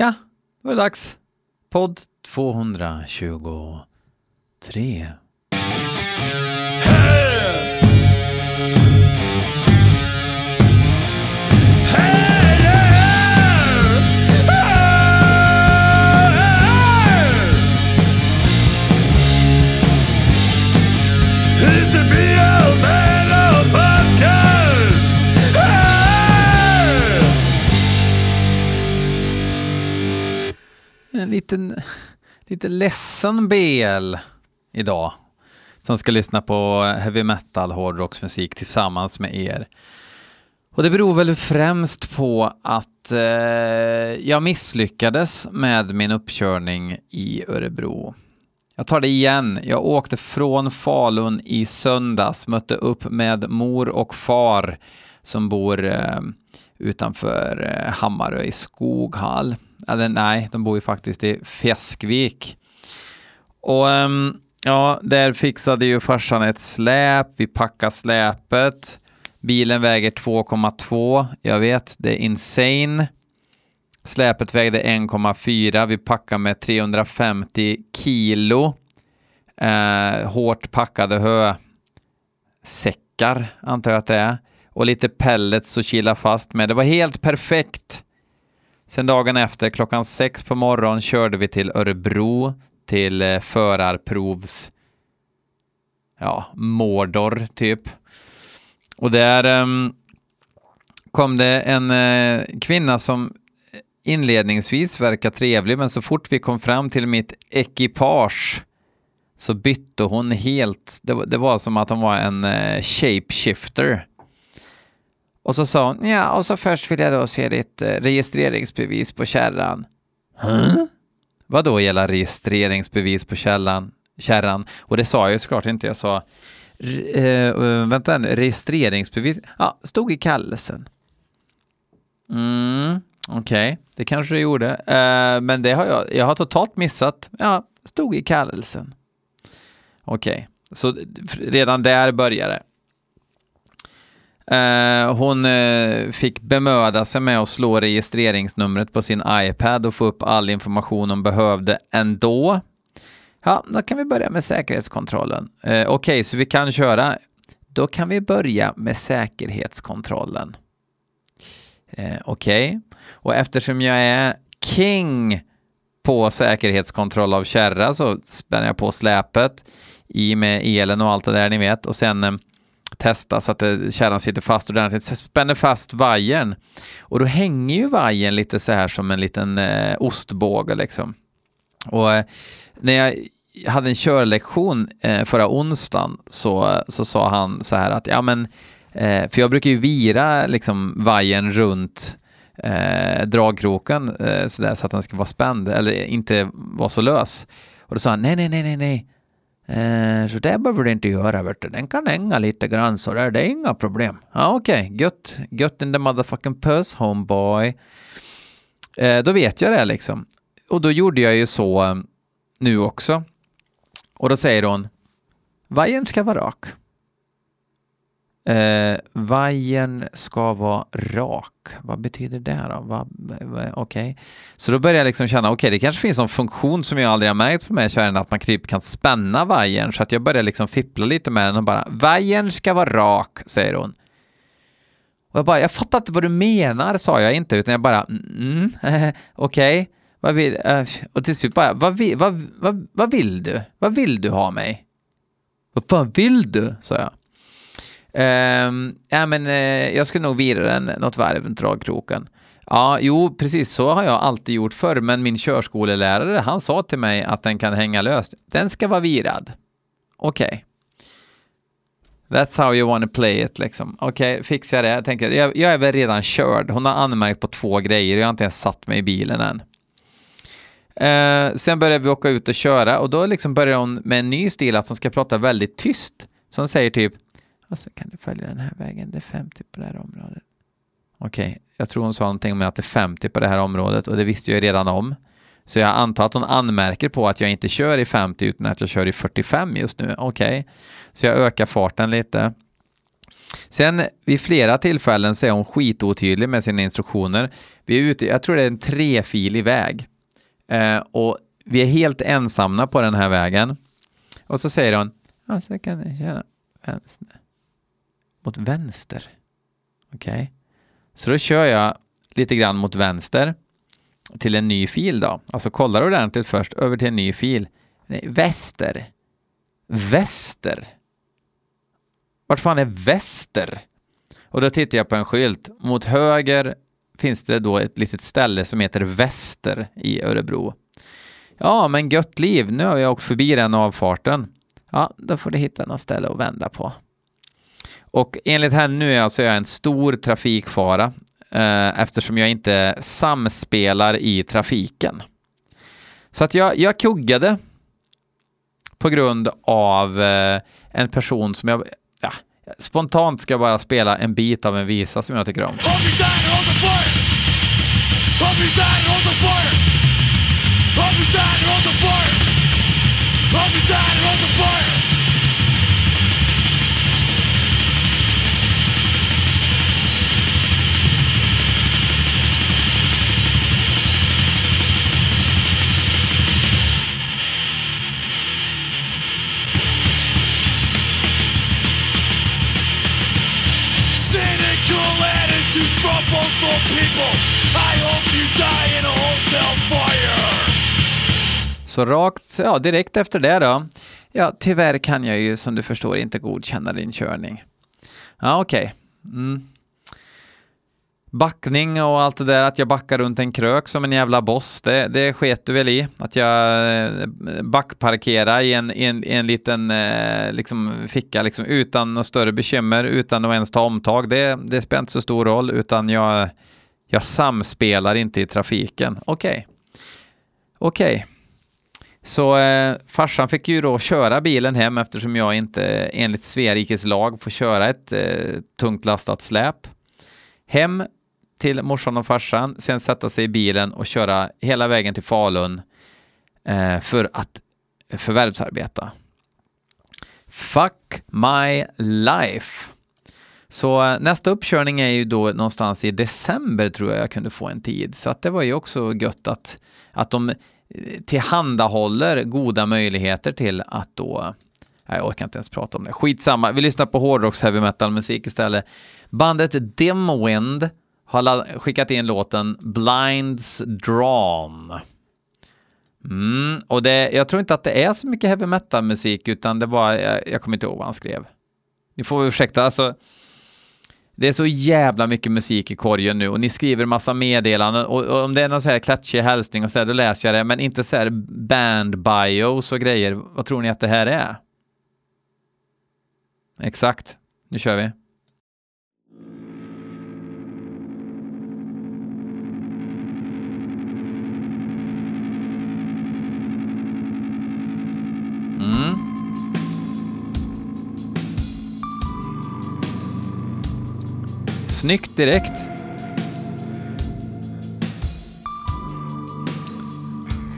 Ja, då är det dags. Podd 223. Lite, lite ledsen BL idag. Som ska lyssna på heavy metal, hårdrocksmusik tillsammans med er. Och det beror väl främst på att eh, jag misslyckades med min uppkörning i Örebro. Jag tar det igen. Jag åkte från Falun i söndags, mötte upp med mor och far som bor eh, utanför eh, Hammarö i Skoghall. Eller nej, de bor ju faktiskt i Fjäskvik. Och ehm, ja, där fixade ju farsan ett släp, vi packade släpet. Bilen väger 2,2. Jag vet, det är insane. Släpet vägde 1,4. Vi packade med 350 kilo eh, hårt packade hösäckar, antar jag att det är. Och lite pellets att kila fast med. Det var helt perfekt. Sen dagen efter, klockan sex på morgonen, körde vi till Örebro till eh, förarprovs... Ja, Mordor, typ. Och där um, kom det en uh, kvinna som inledningsvis verkar trevlig, men så fort vi kom fram till mitt ekipage så bytte hon helt. Det, det var som att hon var en uh, shapeshifter. Och så sa hon, ja, och så först vill jag då se ditt eh, registreringsbevis på kärran. Huh? Vad då gäller registreringsbevis på källan, kärran? Och det sa jag ju såklart inte. Jag sa, uh, vänta, registreringsbevis? Ja, stod i kallelsen. Mm, okej, okay. det kanske det gjorde. Uh, men det har jag, jag har totalt missat. Ja, stod i kallelsen. Okej, okay. så redan där började det. Eh, hon eh, fick bemöda sig med att slå registreringsnumret på sin iPad och få upp all information hon behövde ändå. Ja, då kan vi börja med säkerhetskontrollen. Eh, okej, okay, så vi kan köra. Då kan vi börja med säkerhetskontrollen. Okej, och eftersom jag är king på säkerhetskontroll av kärra så spänner jag på släpet i med elen och allt det där ni vet och sen testa så att eh, kärran sitter fast ordentligt. Spänner fast vajern och då hänger ju vajern lite så här som en liten eh, ostbåge liksom. Och eh, när jag hade en körlektion eh, förra onsdagen så, så sa han så här att ja men eh, för jag brukar ju vira liksom vajern runt eh, dragkroken eh, så, där, så att den ska vara spänd eller inte vara så lös. Och då sa han nej, nej, nej, nej, nej. Eh, så det behöver du inte göra, vet du. Den kan hänga lite grann så där, det är inga problem. Ja, okej, okay. gött, gött in the motherfucking puss, homeboy. Eh, då vet jag det liksom. Och då gjorde jag ju så eh, nu också. Och då säger hon, vajern ska vara rak. Eh, vajern ska vara rak. Vad betyder det då? Va, va, okej. Okay. Så då börjar jag liksom känna, okej, okay, det kanske finns någon funktion som jag aldrig har märkt på mig, kärran, att man typ kan spänna vajern. Så att jag börjar liksom fippla lite med den och bara, vajern ska vara rak, säger hon. Och jag bara, jag fattar inte vad du menar, sa jag inte, utan jag bara, mm, okej. Okay. Vad vill, eh, och till slut bara, vad vill, vad, vad, vad vill du? Vad vill du ha mig? Vad fan vill du? sa jag. Um, ja, men, uh, jag skulle nog vira den något varv runt dragkroken. Ja, jo, precis så har jag alltid gjort förr, men min körskolelärare, han sa till mig att den kan hänga löst. Den ska vara virad. Okej. Okay. That's how you wanna play it, liksom. Okej, okay, fixar jag det. Jag, tänker, jag, jag är väl redan körd. Hon har anmärkt på två grejer och jag har inte ens satt mig i bilen än. Uh, sen började vi åka ut och köra och då liksom börjar hon med en ny stil att hon ska prata väldigt tyst. Så hon säger typ och så kan du följa den här vägen, det är 50 typ på det här området. Okej, okay. jag tror hon sa någonting om att det är 50 typ på det här området och det visste jag ju redan om. Så jag antar att hon anmärker på att jag inte kör i 50 typ, utan att jag kör i 45 just nu. Okej, okay. så jag ökar farten lite. Sen vid flera tillfällen så är hon skitotydlig med sina instruktioner. Vi är ute, jag tror det är en trefilig väg. Eh, och vi är helt ensamma på den här vägen. Och så säger hon, ja, så kan ni köra vänster. Mot vänster. Okej. Okay. Så då kör jag lite grann mot vänster till en ny fil då. Alltså kollar ordentligt först, över till en ny fil. Nej, väster. Väster. Vart fan är väster? Och då tittar jag på en skylt. Mot höger finns det då ett litet ställe som heter Väster i Örebro. Ja, men gött liv, nu har jag åkt förbi den avfarten. Ja, då får du hitta något ställe att vända på. Och enligt henne nu är alltså jag en stor trafikfara eh, eftersom jag inte samspelar i trafiken. Så att jag, jag kuggade på grund av eh, en person som jag ja, spontant ska jag bara spela en bit av en visa som jag tycker om. Så rakt, ja direkt efter det då. Ja, tyvärr kan jag ju som du förstår inte godkänna din körning. Ja, okej. Okay. Mm. Backning och allt det där, att jag backar runt en krök som en jävla boss, det, det sket du väl i? Att jag eh, backparkerar i en, en, en liten eh, liksom, ficka liksom, utan några större bekymmer, utan att ens ta omtag. Det, det spelar inte så stor roll, utan jag, jag samspelar inte i trafiken. Okej. Okay. Okej. Okay. Så eh, farsan fick ju då köra bilen hem eftersom jag inte enligt Sveriges lag får köra ett eh, tungt lastat släp. Hem till morsan och farsan, sen sätta sig i bilen och köra hela vägen till Falun eh, för att förvärvsarbeta. Fuck my life. Så eh, nästa uppkörning är ju då någonstans i december tror jag jag kunde få en tid. Så att det var ju också gött att, att de eh, tillhandahåller goda möjligheter till att då eh, jag orkar inte ens prata om det. Skitsamma, vi lyssnar på hårdrocks heavy metal musik istället. Bandet Dimwind har skickat in låten Blinds Drawn. Mm, och det, jag tror inte att det är så mycket heavy metal musik utan det var, jag, jag kommer inte ihåg vad han skrev. Ni får ursäkta, alltså det är så jävla mycket musik i korgen nu och ni skriver massa meddelanden och, och om det är någon så här klatschig hälsning och så där, då läser jag det, men inte så här band bios och grejer. Vad tror ni att det här är? Exakt. Nu kör vi. Snyggt direkt.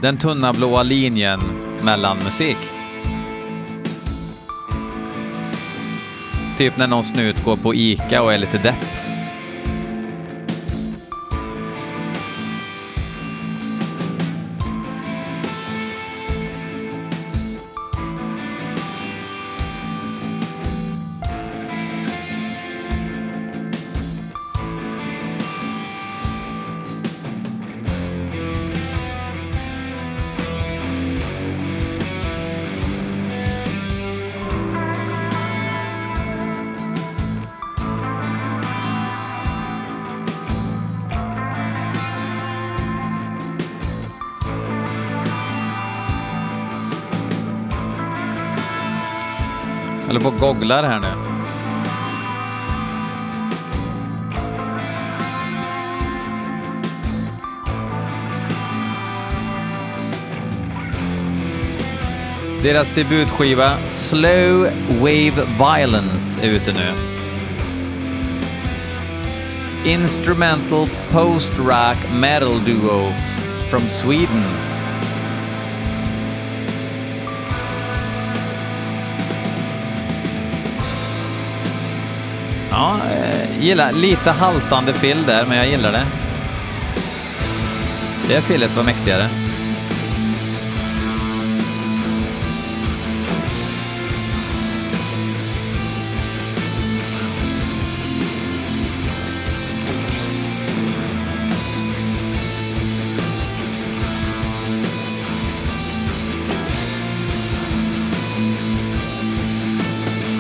Den tunna blåa linjen mellan musik. Typ när någon snut går på ICA och är lite depp. Eller på och googlar här nu. Deras debutskiva Slow Wave Violence är ute nu. Instrumental post-rock metal duo from Sweden. Ja, eh, gillar lite haltande fill där, men jag gillar det. Det fillet var mäktigare.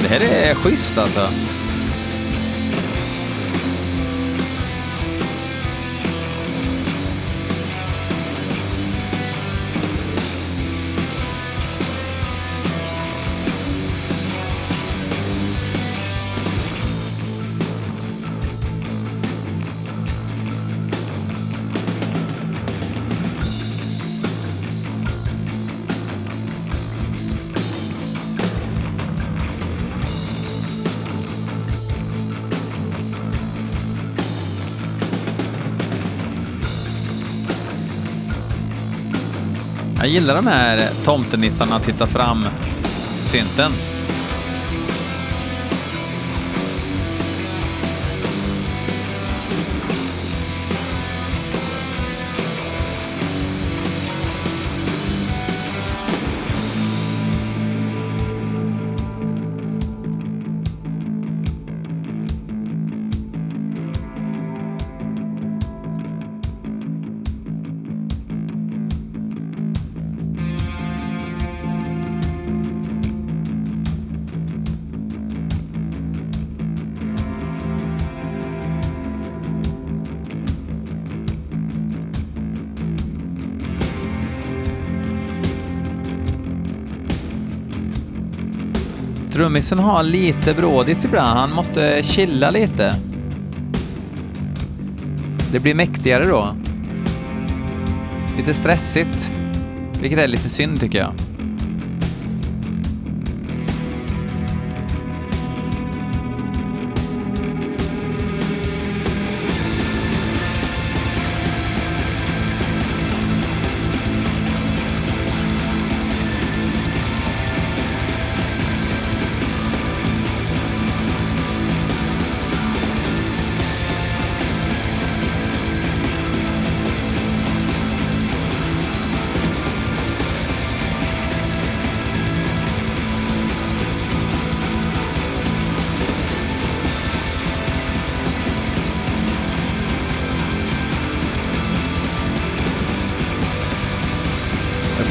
Det här är schysst alltså. Jag gillar de här tomtenissarna titta fram synten. Trummisen har lite brådis ibland. Han måste chilla lite. Det blir mäktigare då. Lite stressigt, vilket är lite synd tycker jag.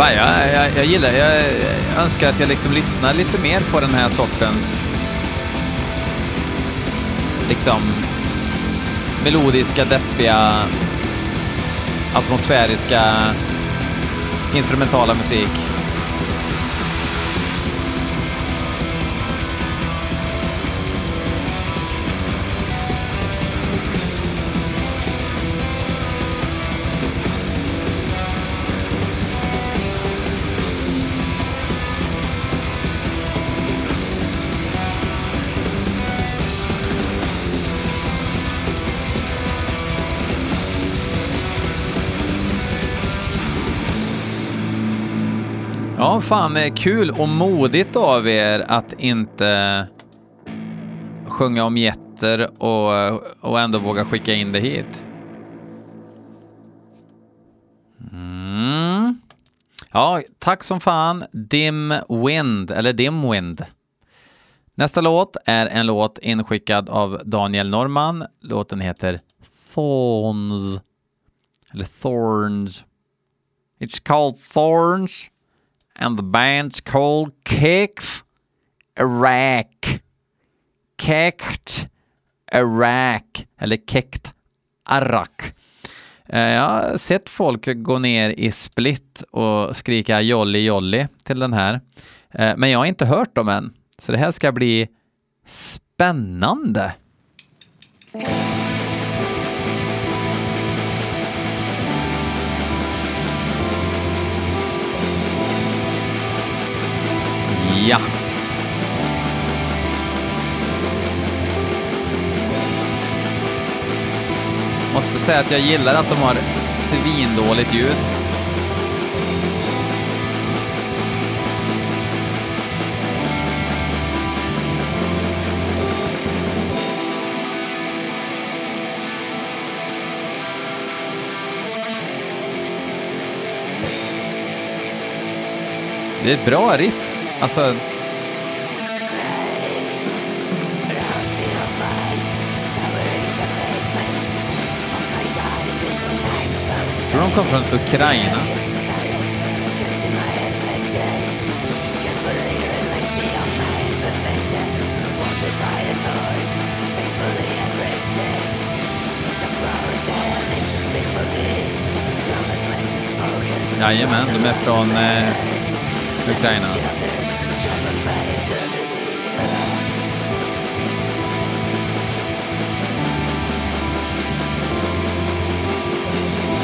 Fan, jag, jag, jag gillar, jag önskar att jag liksom lyssnar lite mer på den här sortens liksom melodiska, deppiga, atmosfäriska, instrumentala musik. Fan, är kul och modigt av er att inte sjunga om jätter och, och ändå våga skicka in det hit. Mm. Ja, tack som fan, Dim Wind, eller Dim Wind. Nästa låt är en låt inskickad av Daniel Norman. Låten heter Thorns. Eller Thorns. It's called Thorns and the band's called Kicked Iraq. Kicked Iraq, eller Kicked Arak. Eh, jag har sett folk gå ner i split och skrika jolly jolly till den här. Eh, men jag har inte hört dem än, så det här ska bli spännande. Ja. Måste säga att jag gillar att de har svindåligt ljud. Det är ett bra riff. Alltså... Tror de kom från Ukraina. Jajamän, de är från eh, Ukraina.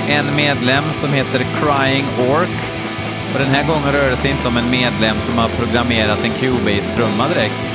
En medlem som heter Crying Ork, Och den här gången rör det sig inte om en medlem som har programmerat en Cubase-trumma direkt.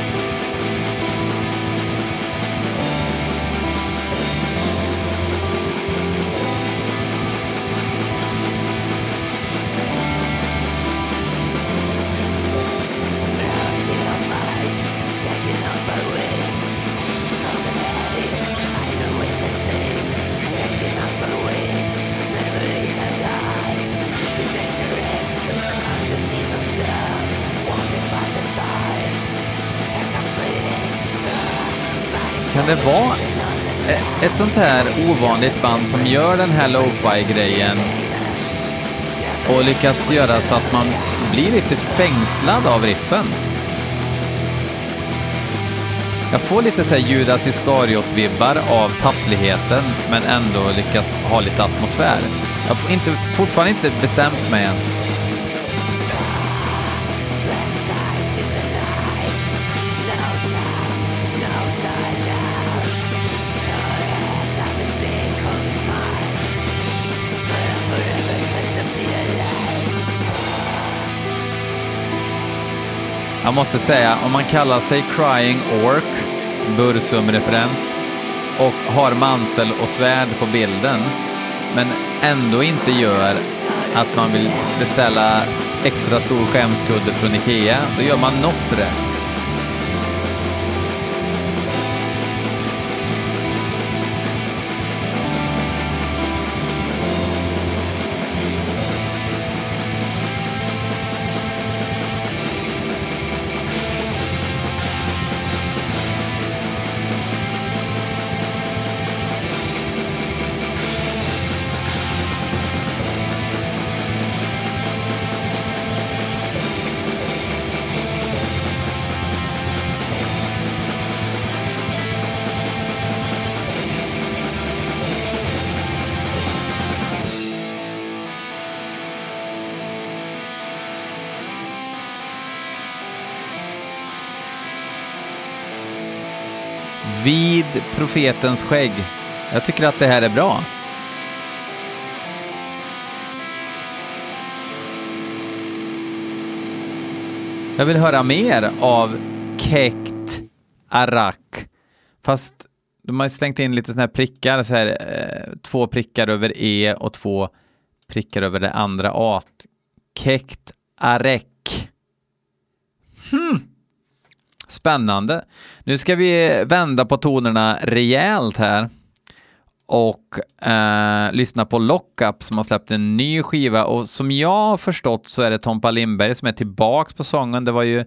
Det vara e- ett sånt här ovanligt band som gör den här lo-fi-grejen och lyckas göra så att man blir lite fängslad av riffen? Jag får lite så här Judas Iskariot-vibbar av taffligheten, men ändå lyckas ha lite atmosfär. Jag har inte, fortfarande inte bestämt mig än. Jag måste säga, om man kallar sig Crying Orc, Bursum-referens, och har mantel och svärd på bilden, men ändå inte gör att man vill beställa extra stor skämskudde från Ikea, då gör man något rätt. Profetens skägg. Jag tycker att det här är bra. Jag vill höra mer av Kekt Arak. Fast de har slängt in lite sådana här prickar, så här, eh, två prickar över E och två prickar över det andra A. Kekt Arek. Hmm. Spännande. Nu ska vi vända på tonerna rejält här och eh, lyssna på Lockup som har släppt en ny skiva och som jag har förstått så är det Tompa Lindberg som är tillbaks på sången. Det var ju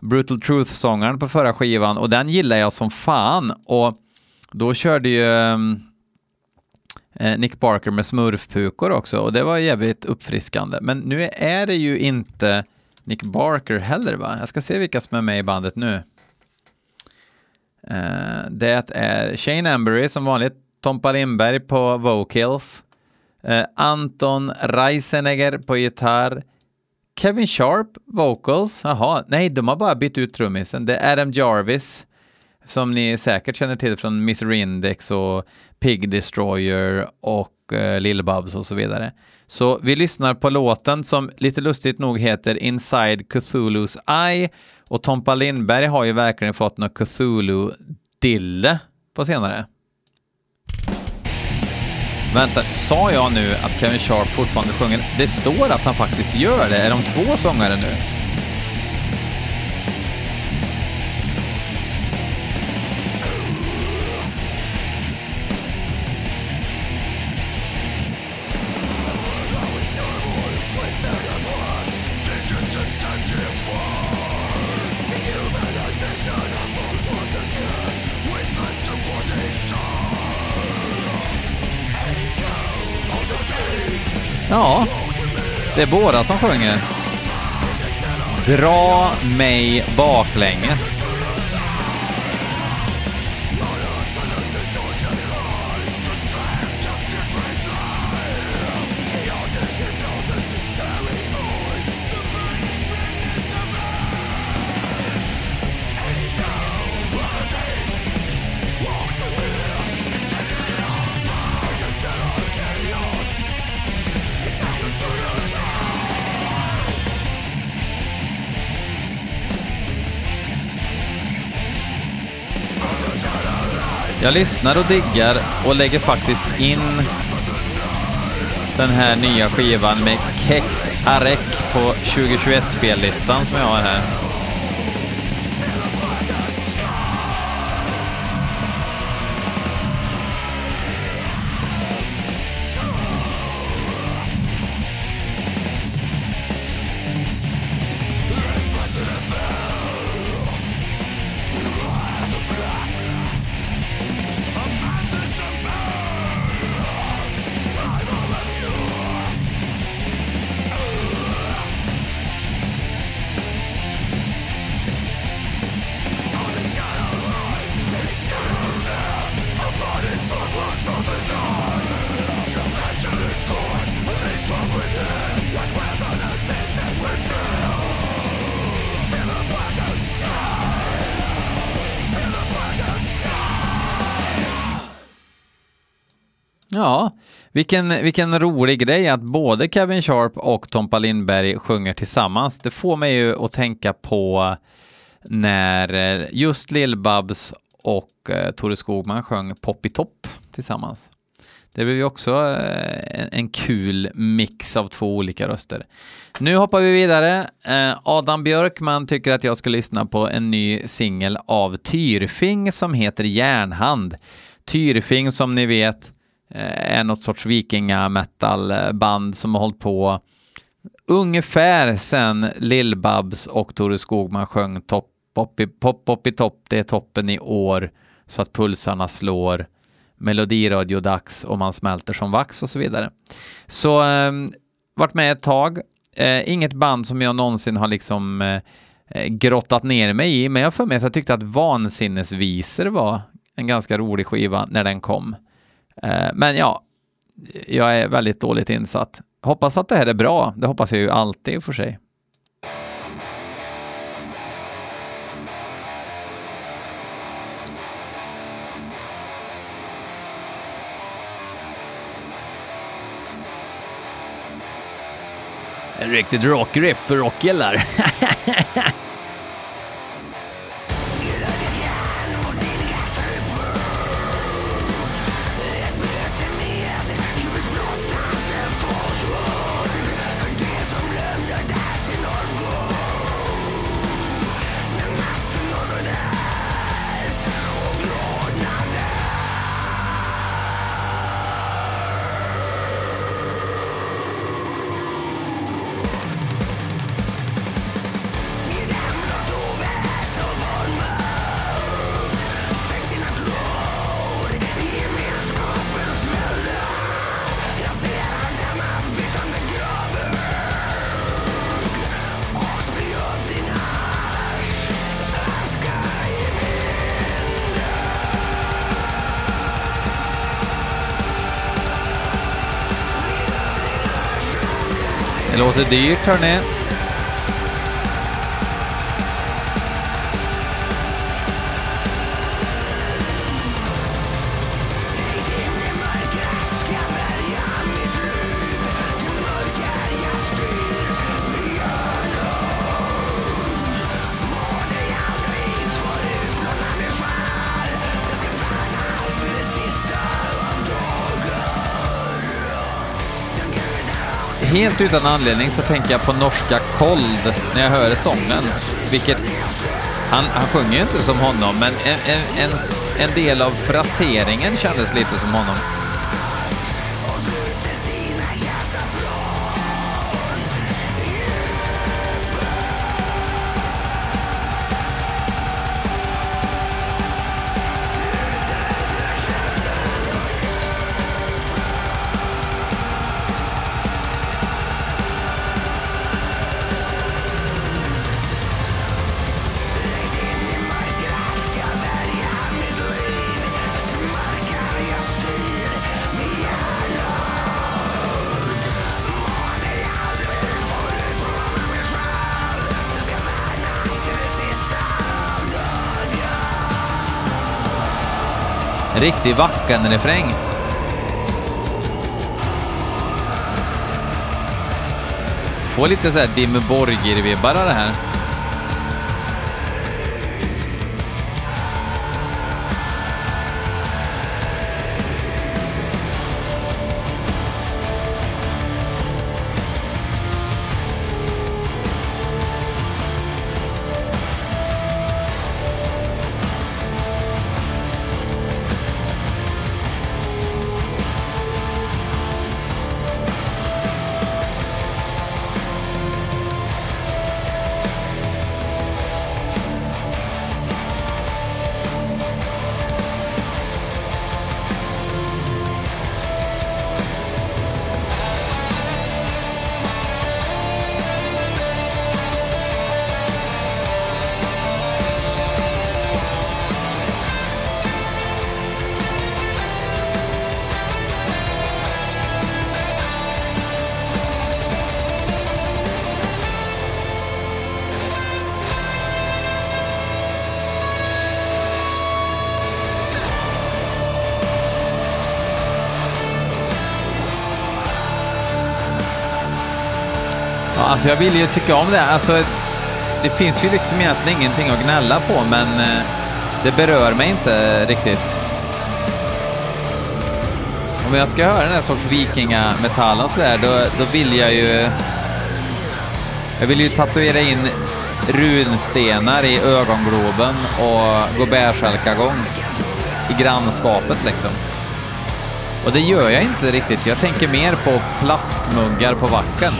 Brutal Truth-sångaren på förra skivan och den gillar jag som fan och då körde ju eh, Nick Barker med smurfpukor också och det var jävligt uppfriskande. Men nu är det ju inte Nick Barker heller va? Jag ska se vilka som är med i bandet nu. Uh, det är Shane Embury som vanligt, Tompa Lindberg på vocals, uh, Anton Reisenegger på gitarr, Kevin Sharp vocals, jaha, nej de har bara bytt ut trummisen, det är Adam Jarvis som ni säkert känner till från Mr. Index och Pig Destroyer och uh, eh, Lill-Babs och så vidare. Så vi lyssnar på låten som lite lustigt nog heter Inside Cthulhu's Eye och Tompa Lindberg har ju verkligen fått något Cthulhu-dille på senare. Vänta, sa jag nu att Kevin Sharp fortfarande sjunger? Det står att han faktiskt gör det. Är de två sångare nu? Det är båda som sjunger. Dra mig baklänges. Jag lyssnar och diggar och lägger faktiskt in den här nya skivan med Kekt Arek på 2021-spellistan som jag har här. Ja, vilken, vilken rolig grej att både Kevin Sharp och Tompa Lindberg sjunger tillsammans. Det får mig ju att tänka på när eh, just Lill-Babs och eh, Tore Skogman sjöng Poppitopp tillsammans. Det blev ju också eh, en, en kul mix av två olika röster. Nu hoppar vi vidare. Eh, Adam Björkman tycker att jag ska lyssna på en ny singel av Tyrfing som heter Järnhand. Tyrfing som ni vet Eh, Eh, är något sorts vikingametalband som har hållit på ungefär sen Lill-Babs och Tore Skogman sjöng topp, pop, pop, pop i topp, det är toppen i år, så att pulsarna slår, melodiradio-dags och man smälter som vax och så vidare. Så eh, varit med ett tag, eh, inget band som jag någonsin har liksom eh, eh grottat ner mig i, men jag för mig att jag tyckte att Vansinnesvisor var en ganska rolig skiva när den kom. Eh, men ja, jag är väldigt dåligt insatt. Hoppas att det här är bra. Det hoppas jag ju alltid för sig. En riktigt rockriff för rockgillar. the internet. turn. Helt utan anledning så tänker jag på norska Kold när jag hör sången. Vilket, han, han sjunger ju inte som honom, men en, en, en, en del av fraseringen kändes lite som honom. Riktig Wacken-refräng. Får lite så här Dimmy Borgir-vibbar av det här. Alltså jag vill ju tycka om det. Alltså, det finns ju liksom egentligen ingenting att gnälla på, men eh, det berör mig inte riktigt. Om jag ska höra den här sorts vikingametall och sådär, då, då vill jag ju... Jag vill ju tatuera in runstenar i ögongloben och gå bärsälkagång i grannskapet liksom. Och det gör jag inte riktigt. Jag tänker mer på plastmuggar på vacken.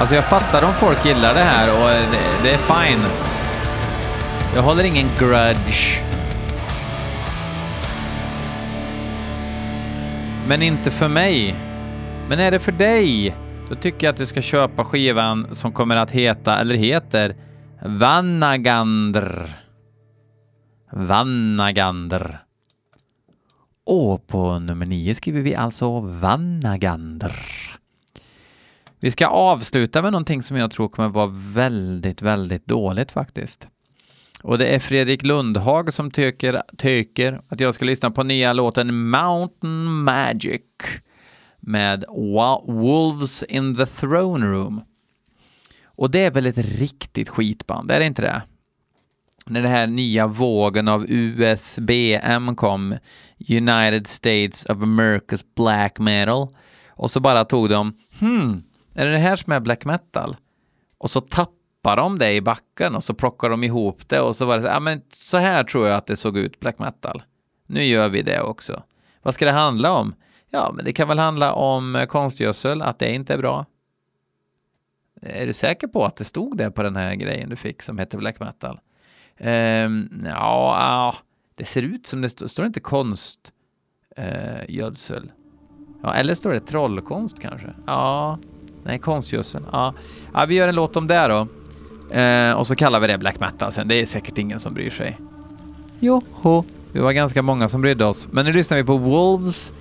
Alltså jag fattar om folk gillar det här och det, det är fine. Jag håller ingen grudge. Men inte för mig. Men är det för dig? Då tycker jag att du ska köpa skivan som kommer att heta, eller heter, Vannagandr. Vannagandr. Och på nummer nio skriver vi alltså Vannagandr. Vi ska avsluta med någonting som jag tror kommer vara väldigt, väldigt dåligt faktiskt. Och det är Fredrik Lundhag som tycker, tycker att jag ska lyssna på nya låten Mountain Magic med Wolves in the Throne Room. Och det är väl ett riktigt skitband, är det inte det? När den här nya vågen av USBM kom, United States of America's Black Metal, och så bara tog de, hmm, är det det här som är black metal? Och så tappar de det i backen och så plockar de ihop det och så var det så, ja men så här tror jag att det såg ut black metal. Nu gör vi det också. Vad ska det handla om? Ja, men det kan väl handla om konstgödsel, att det inte är bra. Är du säker på att det stod det på den här grejen du fick som heter black metal? Um, ja, det ser ut som det står, står det inte konstgödsel? Eh, uh, ja, eller står det trollkonst kanske? Ja, Nej, konstgödsel. Ja. ja, vi gör en låt om det då. Eh, och så kallar vi det black metal sen. Det är säkert ingen som bryr sig. Joho, vi var ganska många som brydde oss. Men nu lyssnar vi på Wolves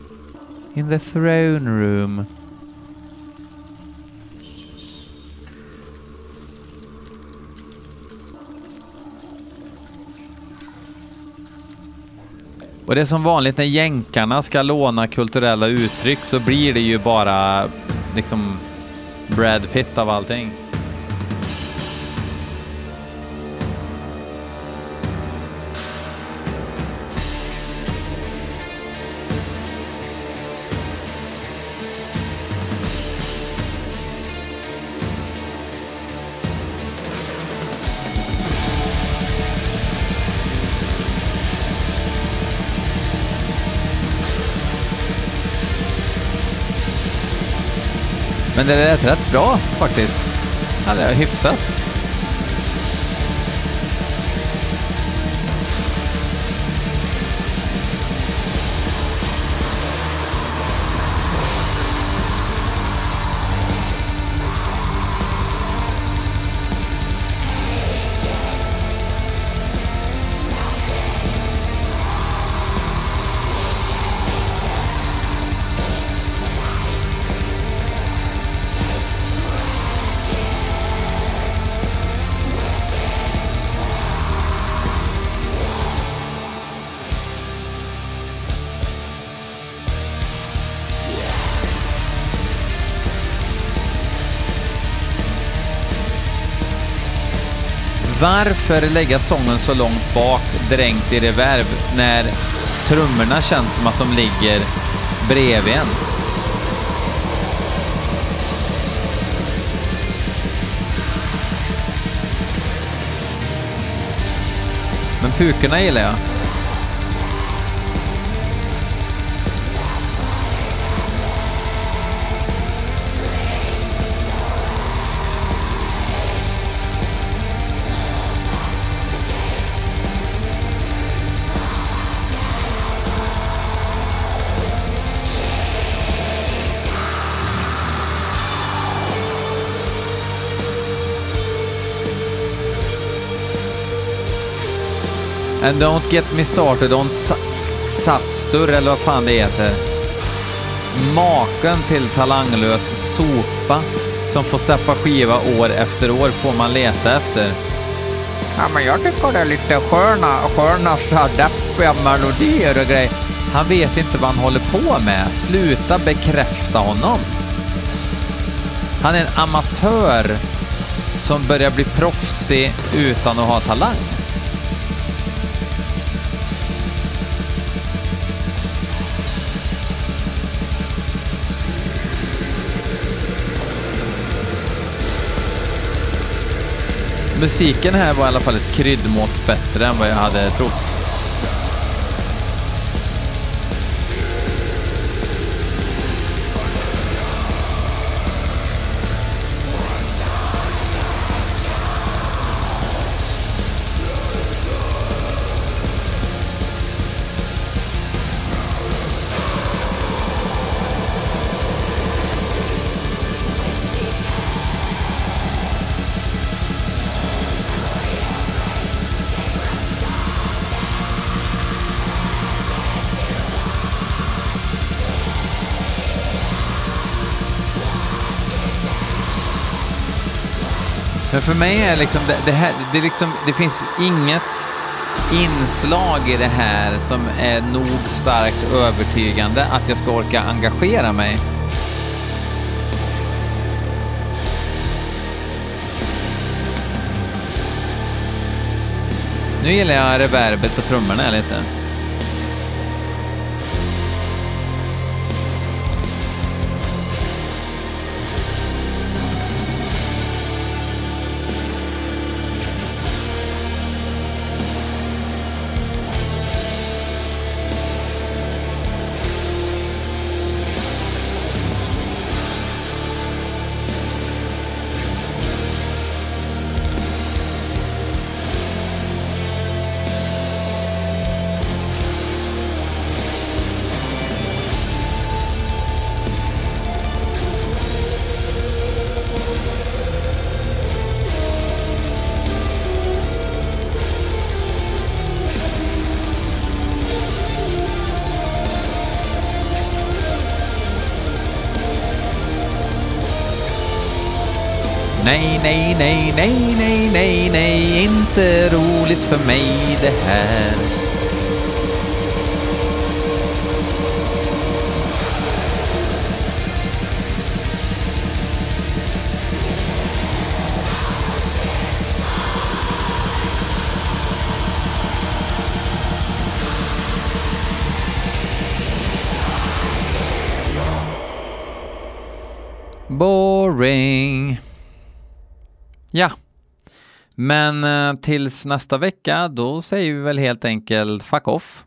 In the throne room. Och det är som vanligt när jänkarna ska låna kulturella uttryck så blir det ju bara liksom Brad Pitt av allting. Men det lät rätt bra faktiskt. Ja, det är hyfsat. Varför lägga sången så långt bak, dränkt i reverb, när trummorna känns som att de ligger bredvid en? Men pukorna gillar jag. And don't get me started on Sastur, eller vad fan det heter. Maken till talanglös sopa som får släppa skiva år efter år får man leta efter. Ja, men jag tycker det är lite sköna, sköna så deppiga melodier och grejer. Han vet inte vad han håller på med. Sluta bekräfta honom. Han är en amatör som börjar bli proffsig utan att ha talang. Musiken här var i alla fall ett kryddmått bättre än vad jag hade trott. För mig är liksom det, det här, det, liksom, det finns inget inslag i det här som är nog starkt övertygande att jag ska orka engagera mig. Nu gillar jag reverbet på trummorna lite. Nej, nej, nej, nej, nej, nej, nej, inte roligt för mig det här. Boring. Men eh, tills nästa vecka, då säger vi väl helt enkelt fuck off.